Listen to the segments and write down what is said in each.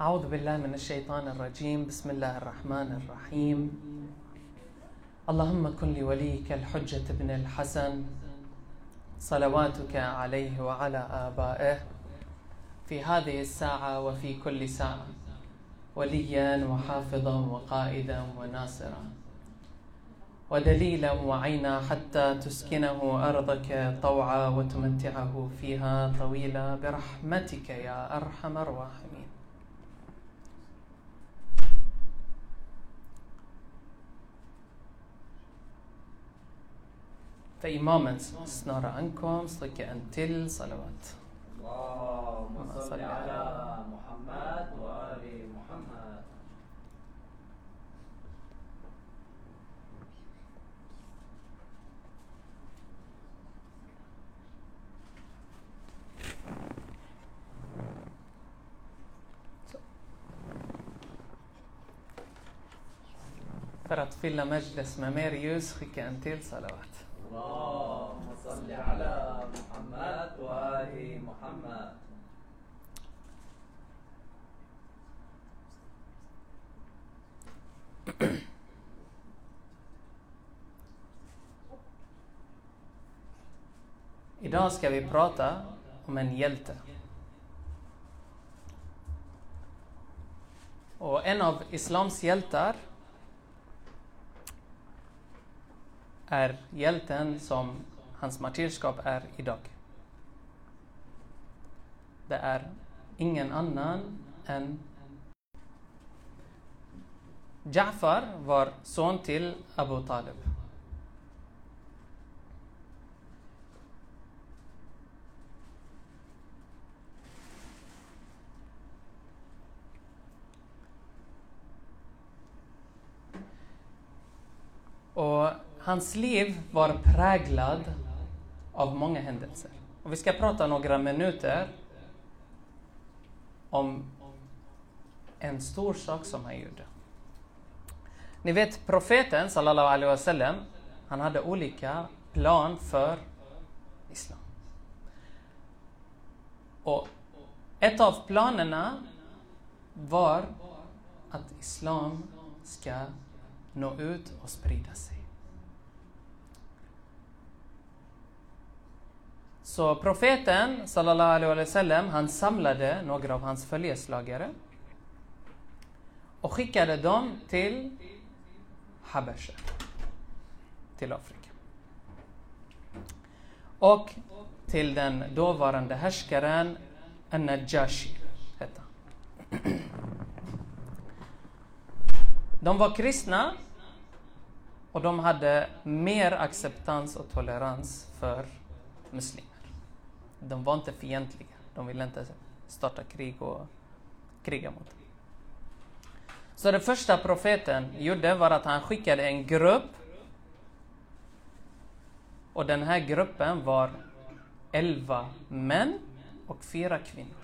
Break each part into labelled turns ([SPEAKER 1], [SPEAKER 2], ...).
[SPEAKER 1] أعوذ بالله من الشيطان الرجيم. بسم الله الرحمن الرحيم. اللهم كن لوليك الحجة بن الحسن. صلواتك عليه وعلى آبائه. في هذه الساعة وفي كل ساعة. وليا وحافظا وقائدا وناصرا. ودليلا وعينا حتى تسكنه أرضك طوعا وتمتعه فيها طويلا. برحمتك يا أرحم الراحمين. في moments. نرى عنكم صلك أنتل صلوات.
[SPEAKER 2] اللهم صل على محمد وآل محمد.
[SPEAKER 1] فرط
[SPEAKER 2] فيلا مجلس مماريوس خيك أنتيل صلوات.
[SPEAKER 1] Idag ska vi prata om en hjälte. Och en av islams hjältar är hjälten som hans martyrskap är idag. Det är ingen annan än Ja'far var son till Abu Talib. Och hans liv var präglad av många händelser. Och vi ska prata några minuter om en stor sak som han gjorde. Ni vet profeten sallallahu alaihi wasallam, han hade olika plan för islam. Och ett av planerna var att islam ska nå ut och sprida sig. Så profeten sallallahu alaihi wasallam, han samlade några av hans följeslagare och skickade dem till Habesha, till Afrika. Och till den dåvarande härskaren An-Najashi, hette han. De var kristna och de hade mer acceptans och tolerans för muslimer. De var inte fientliga. De ville inte starta krig och kriga mot dem. Så det första profeten gjorde var att han skickade en grupp och den här gruppen var elva män och fyra kvinnor.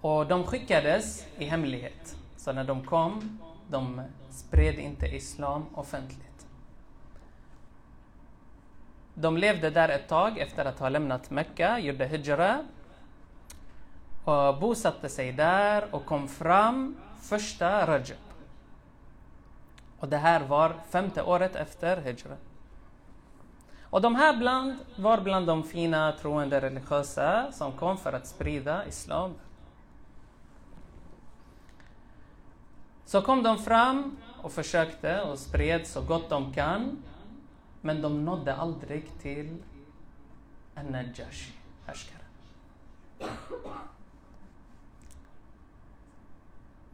[SPEAKER 1] Och de skickades i hemlighet. Så när de kom, de spred inte islam offentligt. De levde där ett tag efter att ha lämnat Mecka, gjorde hijra och bosatte sig där och kom fram första Rajab. Och det här var femte året efter hijra. Och de här bland, var bland de fina troende religiösa som kom för att sprida islam. Så kom de fram och försökte och spred så gott de kan. Men de nådde aldrig till An-Najashi, härskaren.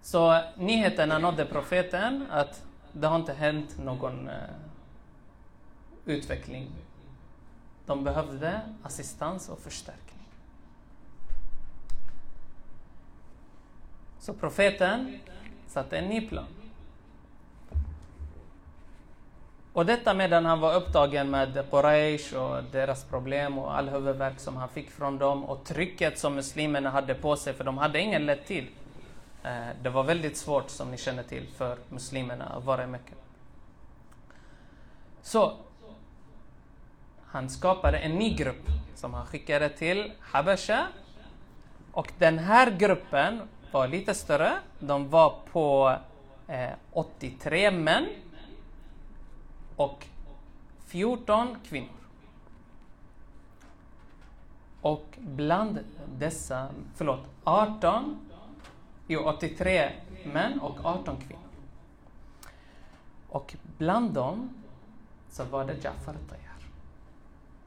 [SPEAKER 1] Så nyheterna nådde profeten att det har inte hänt någon uh, utveckling. De behövde assistans och förstärkning. Så profeten satte en ny plan. Och detta medan han var upptagen med Quraysh och deras problem och all huvudvärk som han fick från dem och trycket som muslimerna hade på sig, för de hade ingen lätt tid. Eh, det var väldigt svårt, som ni känner till, för muslimerna att vara i Mecka. Så han skapade en ny grupp som han skickade till Habasha Och den här gruppen var lite större. De var på eh, 83 män och 14 kvinnor. Och bland dessa, förlåt, 18, jo 83 män och 18 kvinnor. Och bland dem så var det Jafar Tayyar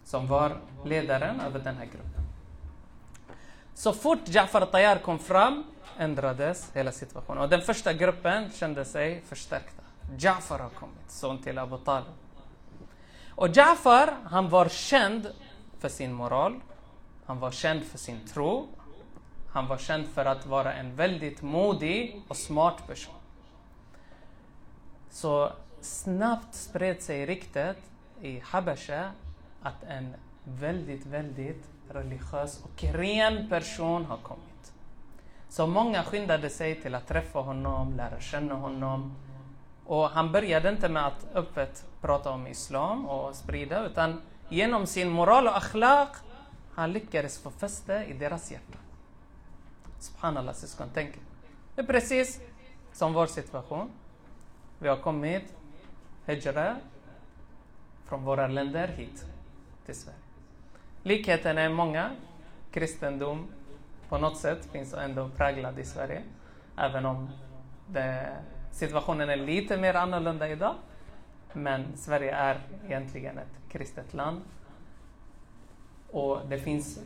[SPEAKER 1] som var ledaren över den här gruppen. Så fort Jafar Tayyar kom fram ändrades hela situationen. Och den första gruppen kände sig förstärkt. Jafar har kommit, son till Abu Talib. Och Jafar, han var känd för sin moral. Han var känd för sin tro. Han var känd för att vara en väldigt modig och smart person. Så snabbt spred sig ryktet i Habasha att en väldigt, väldigt religiös och ren person har kommit. Så många skyndade sig till att träffa honom, lära känna honom. Och han började inte med att öppet prata om islam och sprida, utan genom sin moral och akhlaq, han lyckades få fäste i deras hjärta. Subhanallah syskon, tänk Det är precis som vår situation. Vi har kommit, hijra, från våra länder hit till Sverige. Likheten är många. Kristendom på något sätt finns ändå präglad i Sverige. Även om det, situationen är lite mer annorlunda idag. Men Sverige är egentligen ett kristet land. Och det finns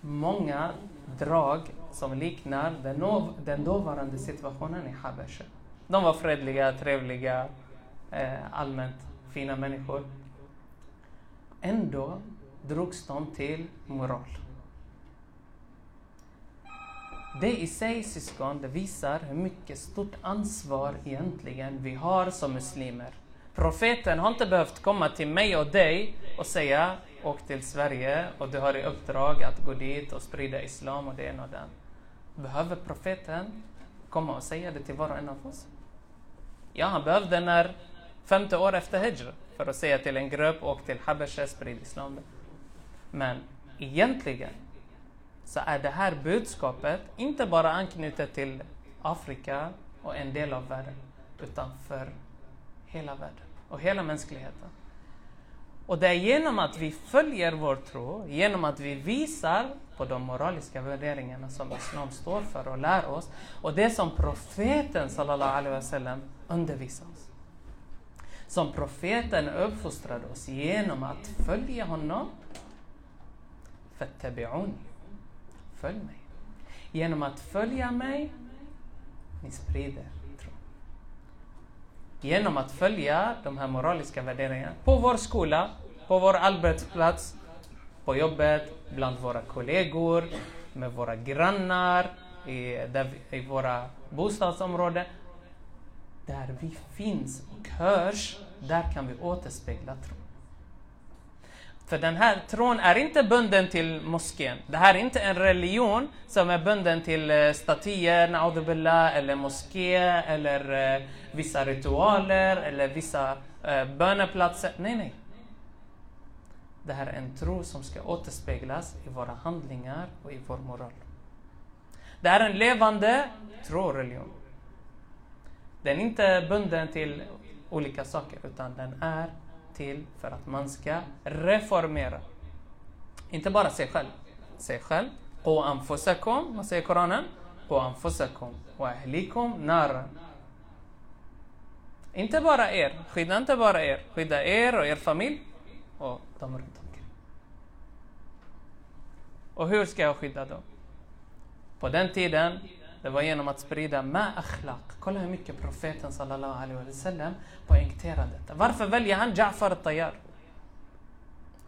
[SPEAKER 1] många drag som liknar den, nov, den dåvarande situationen i Habesha. De var fredliga, trevliga, eh, allmänt fina människor. Ändå drogs de till moral. Det i sig, syskon, det visar hur mycket stort ansvar egentligen vi har som muslimer. Profeten har inte behövt komma till mig och dig och säga åk till Sverige och du har i uppdrag att gå dit och sprida islam och det ena och det andra. Behöver profeten komma och säga det till var och en av oss? Ja, han behövde när femte år efter Hijr för att säga till en grupp, åk till Habesha, sprid islam. Men egentligen så är det här budskapet inte bara anknutet till Afrika och en del av världen, utan för hela världen och hela mänskligheten. Och det är genom att vi följer vår tro, genom att vi visar på de moraliska värderingarna som Islam står för och lär oss, och det som profeten sallallahu alaihi wasallam undervisar oss. Som profeten uppfostrade oss genom att följa honom. Fattabi'uni. Följ mig. Genom att följa mig, ni sprider tro. Genom att följa de här moraliska värderingarna på vår skola, på vår arbetsplats, på jobbet, bland våra kollegor, med våra grannar, i, där, i våra bostadsområden. Där vi finns och hörs, där kan vi återspegla tron. För den här tron är inte bunden till moskén. Det här är inte en religion som är bunden till eh, statyer, billah, eller moské, eller eh, vissa ritualer, eller vissa eh, böneplatser. Nej, nej. Det här är en tro som ska återspeglas i våra handlingar och i vår moral. Det är en levande tro-religion. Den är inte bunden till olika saker, utan den är till för att man ska reformera. Inte bara sig själv. Sig själv. Qu anfusakum, vad säger Koranen? Qu anfusakum wa ahlikum naran. Inte bara er, skydda inte bara er. Skydda er och er familj och de runt omkring. Och hur ska jag skydda dem? På den tiden det var genom att sprida ma akhlaq. Kolla hur mycket profeten sallallahu alaihi wasallam poängterar detta. Varför väljer han Ja'far al-Tayyar?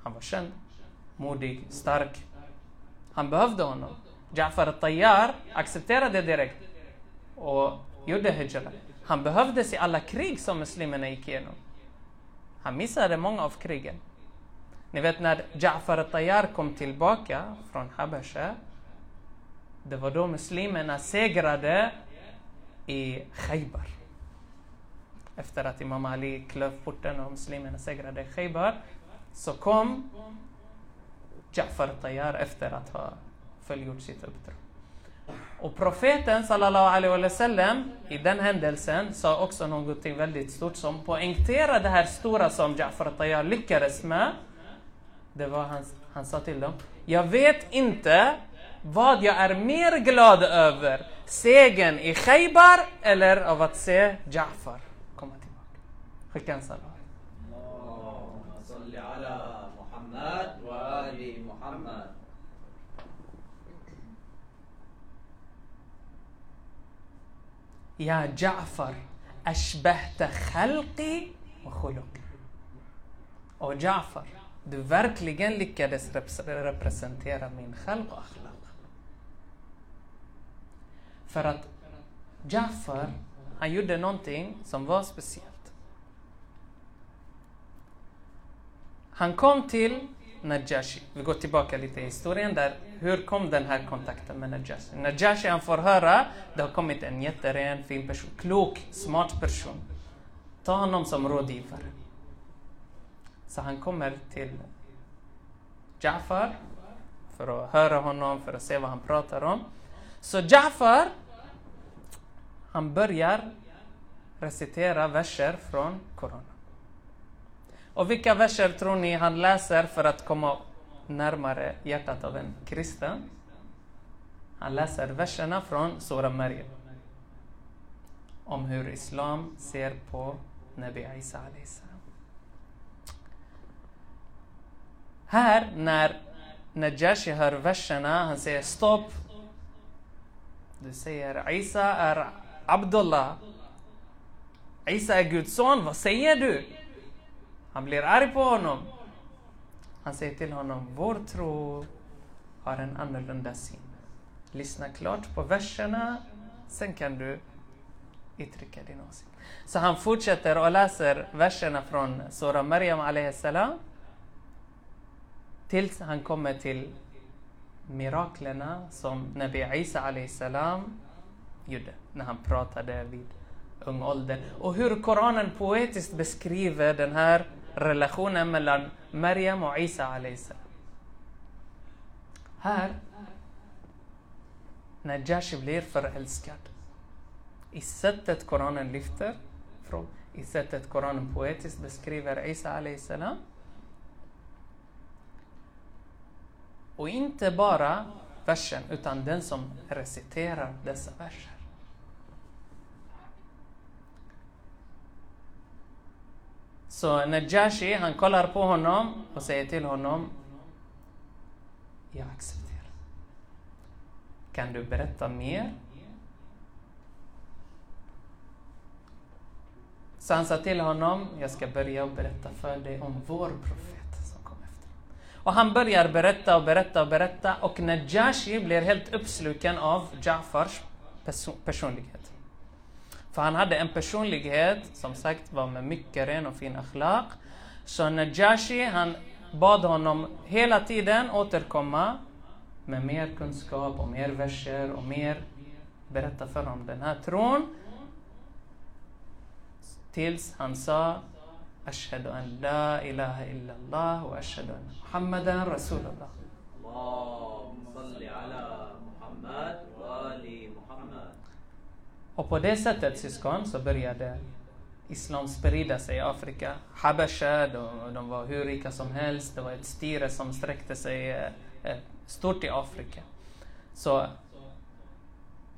[SPEAKER 1] Han var känd, modig, stark. Han behövde honom. Ja'far al-Tayyar accepterade direkt och gjorde hijra. Han behövdes i alla krig som muslimerna gick igenom. Han missade många av krigen. Ni vet när Ja'far al-Tayyar kom tillbaka från Habasha det var då muslimerna segrade i Khaybar. Efter att Imam Ali klöv porten och muslimerna segrade i Khaybar så kom Ja'far Tayyar efter att ha fullgjort sitt uppdrag. Och profeten sallallahu alaihi wasallam i den händelsen sa också någonting väldigt stort som poängterade det här stora som Ja'far Tayyar lyckades med. Det var hans, han sa till dem. Jag vet inte vad jag är mer glad över. Segern i Khaybar eller av att se Ja'far komma tillbaka. Skicka en salam.
[SPEAKER 2] اللهم صل على محمد وآل محمد
[SPEAKER 1] يا جعفر أشبهت خلقي وخلقي Och Ja'far, du verkligen lyckades repres- representera min khalq och akhlaq. För att Ja'far, han gjorde någonting som var speciellt. Han kom till Najashi. Vi går tillbaka lite i historien där. Hur kom den här kontakten med Najashi? Najashi han får höra, det har kommit en jätteren, fin person, klok, smart person. Ta honom som rådgivare. Så han kommer till Ja'far för att höra honom, för att se vad han pratar om. Så Ja'far, han börjar recitera verser från Koranen. Och vilka verser tror ni han läser för att komma närmare hjärtat av en kristen? Han läser verserna från Sura Maryam. Om hur Islam ser på Nabi Isa salam. Här, när Najashi hör verserna, han säger stopp. Du säger Isa är Abdullah. Isa är Guds son, vad säger du? Han blir arg på honom. Han säger till honom, vår tro har en annorlunda syn. Lyssna klart på verserna, sen kan du uttrycka din åsikt. Så han fortsätter och läser verserna från Sura Maryam salam tills han kommer till miraklerna som Nabi Isa salam gjorde när han pratade vid ung ålder. Och hur Koranen poetiskt beskriver den här relationen mellan Maryam och Isa alayhi. Här, när Jashi blir förälskad i sättet Koranen lyfter, från- i sättet Koranen poetiskt beskriver Isa alayhi salam. Och inte bara versen, utan den som reciterar dessa verser. Så Najashi, han kollar på honom och säger till honom Jag accepterar. Kan du berätta mer? Så han sa till honom, jag ska börja och berätta för dig om vår profet. Och han börjar berätta och berätta och berätta och Najashi blir helt uppsluken av Ja'fars perso- personlighet. För han hade en personlighet, som sagt, var med mycket ren och fin akhlaq. Så Najashi, han bad honom hela tiden återkomma med mer kunskap och mer verser och mer berätta för honom den här tron. Tills han sa Ashhadu an la ilaha illallah och ashhadu anna Muhammadan Rasulullah.
[SPEAKER 2] اللهم صل على محمد وآل محمد
[SPEAKER 1] Och på det sättet syskon så började Islam sprida sig i Afrika. Habasha, de, de var hur rika som helst. Det var ett styre som sträckte sig eh, eh, stort i Afrika. Så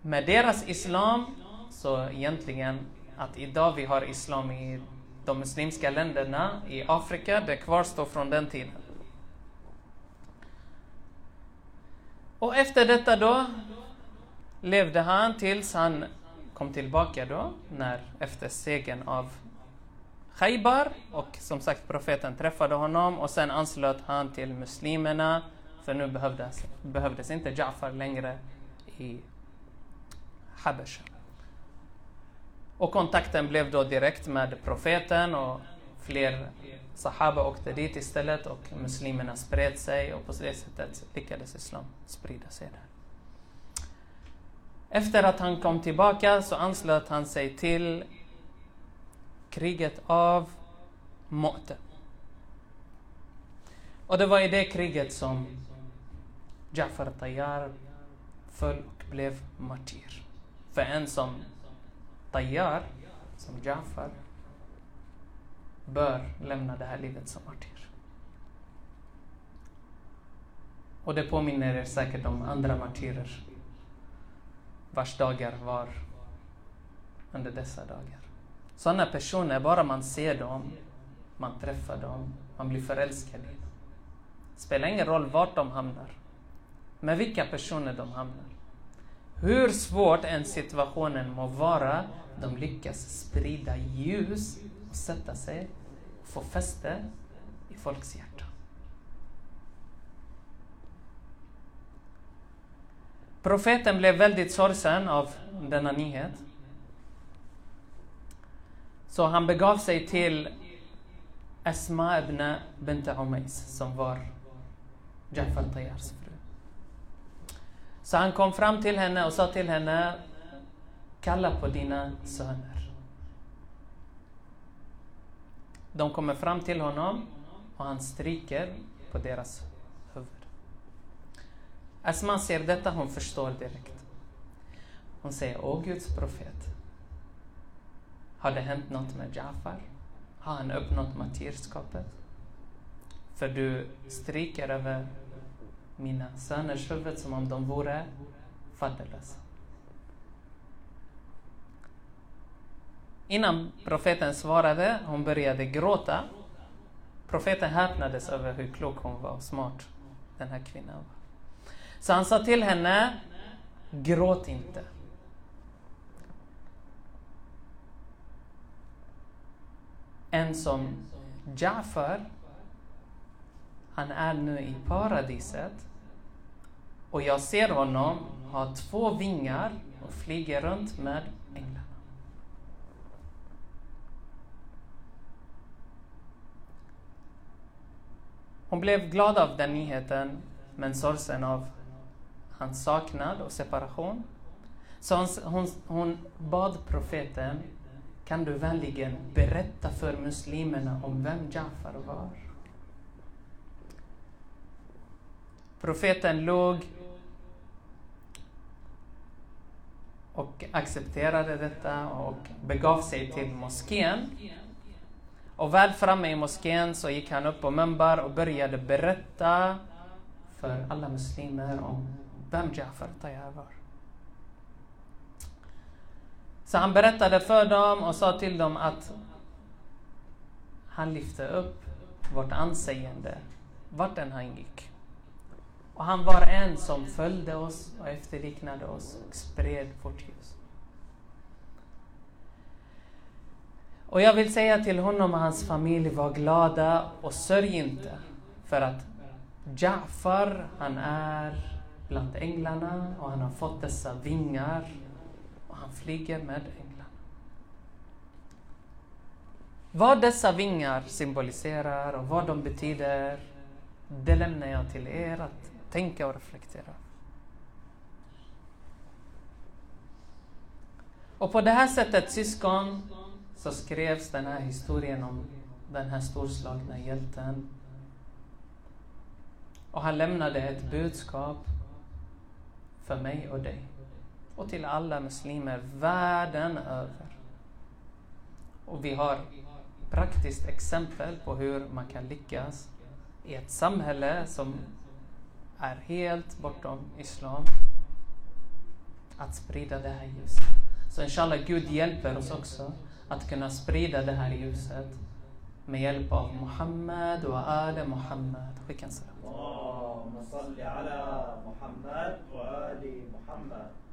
[SPEAKER 1] med deras Islam, så egentligen att idag vi har Islam i de muslimska länderna i Afrika, det kvarstår från den tiden. Och efter detta då levde han tills han kom tillbaka då, när, efter segern av Khaybar och som sagt profeten träffade honom och sen anslöt han till muslimerna för nu behövdes, behövdes inte Ja'far längre i Habesha. Och kontakten blev då direkt med profeten och fler Sahaba åkte dit istället och muslimerna spred sig och på det sättet lyckades Islam sprida sig där. Efter att han kom tillbaka så anslöt han sig till kriget av Mu'ta. Och det var i det kriget som Ja'far Tayyar föll och blev martyr. För en som Tayyar, som Jafar, bör lämna det här livet som martyr. Och det påminner er säkert om andra martyrer vars dagar var under dessa dagar. Sådana personer, bara man ser dem, man träffar dem, man blir förälskad i dem. Spelar ingen roll vart de hamnar, med vilka personer de hamnar. Hur svårt än situationen må vara, de lyckas sprida ljus och sätta sig och få fäste i folks hjärta. Profeten blev väldigt sorgsen av denna nyhet. Så han begav sig till Asma ibn Bente Umais som var Jafar Tayyars fru. Så han kom fram till henne och sa till henne Kalla på dina söner. De kommer fram till honom och han stryker på deras huvud. Asma ser detta, hon förstår direkt. Hon säger, Åh Guds profet. Har det hänt något med Jafar? Har han uppnått martyrskapet? För du stryker över mina söners huvud som om de vore faderlösa. Innan profeten svarade, hon började gråta. Profeten häpnades över hur klok hon var och smart den här kvinnan var. Så han sa till henne, gråt inte. En som Jafar, han är nu i paradiset och jag ser honom ha två vingar och flyger runt med änglarna. Hon blev glad av den nyheten, men sorgsen av hans saknad och separation. Så hon, hon, hon bad profeten, kan du vänligen berätta för muslimerna om vem Jafar var? Profeten låg och accepterade detta och begav sig till moskén. Och väl framme i moskén så gick han upp på Mumbar och började berätta för alla muslimer om vem Jafar Tayyar var. Så han berättade för dem och sa till dem att han lyfte upp vårt anseende vart än han gick. Och han var en som följde oss och efterliknade oss och spred vårt ljus. Och jag vill säga till honom och hans familj, var glada och sörj inte. För att Jafar, han är bland änglarna och han har fått dessa vingar och han flyger med änglarna. Vad dessa vingar symboliserar och vad de betyder, det lämnar jag till er att tänka och reflektera. Och på det här sättet, syskon, så skrevs den här historien om den här storslagna hjälten. Och han lämnade ett budskap för mig och dig och till alla muslimer världen över. Och vi har praktiskt exempel på hur man kan lyckas i ett samhälle som är helt bortom islam att sprida det här ljuset. Så inshallah, Gud hjälper oss också att kunna sprida det här ljuset med hjälp av Muhammad och Ali Muhammad. Skicka en salam.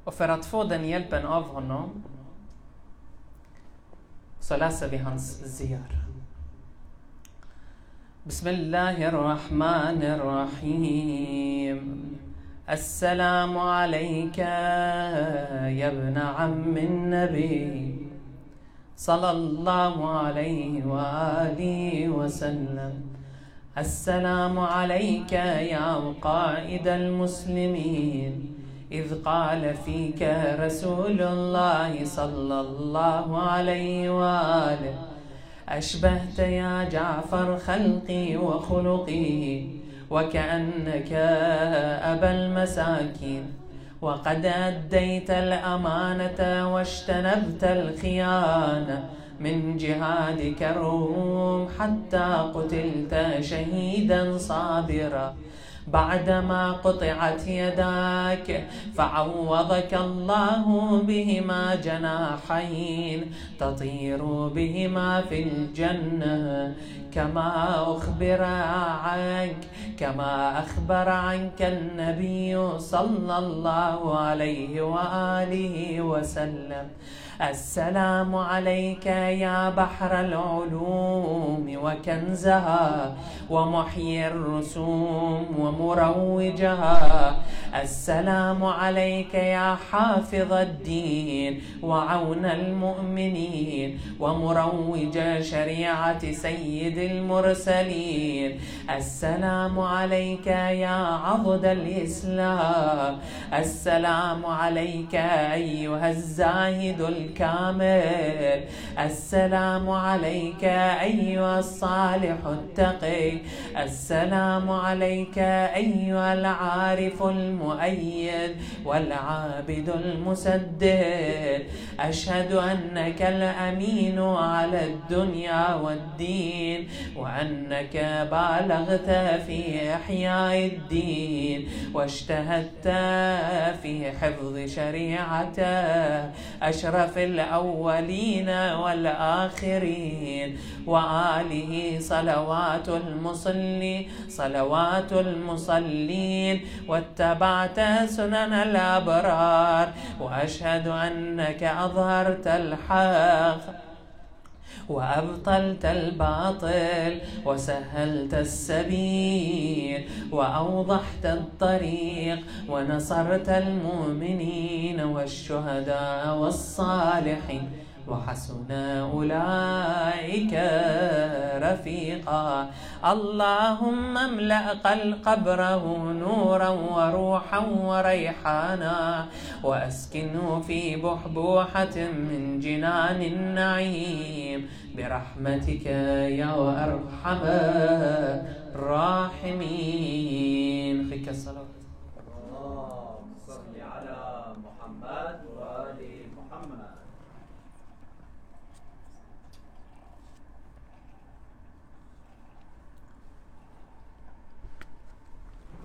[SPEAKER 1] Och för att få den hjälpen av honom så läser vi hans ziyar. بسم الله الرحمن الرحيم السلام عليك يا ابن عم النبي صلى الله عليه وآله وسلم السلام عليك يا قائد المسلمين إذ قال فيك رسول الله صلى الله عليه وآله أشبهت يا جعفر خلقي وخلقي وكأنك أبا المساكين. وقد أديت الأمانة واجتنبت الخيانة من جهادك الروم حتى قتلت شهيدا صابرا. بعدما قطعت يداك فعوضك الله بهما جناحين تطير بهما في الجنة كما أخبر عنك كما أخبر عنك النبي صلى الله عليه وآله وسلم. السلام عليك يا بحر العلوم وكنزها ومحيي الرسوم ومروجها. السلام عليك يا حافظ الدين وعون المؤمنين ومروج شريعة سيد المرسلين. السلام عليك يا عضد الإسلام. السلام عليك أيها الزاهد الكامل السلام عليك أيها الصالح التقي السلام عليك أيها العارف المؤيد والعابد المسدد. أشهد أنك الأمين على الدنيا والدين وأنك بالغت في إحياء الدين واجتهدت في حفظ شريعته. أشرف الأولين والآخرين وآله صلوات المصلي صلوات المصلين واتبعت سنن الأبرار وأشهد أنك أظهرت الحق. وأبطلت الباطل وسهلت السبيل وأوضحت الطريق ونصرت المؤمنين والشهداء والصالحين. وحسن أولئك رفيقا. اللهم املأ قبره نورا وروحا وريحانا وأسكنه في بحبوحة من جنان النعيم. برحمتك يا أرحم الراحمين. خيك الصلاة.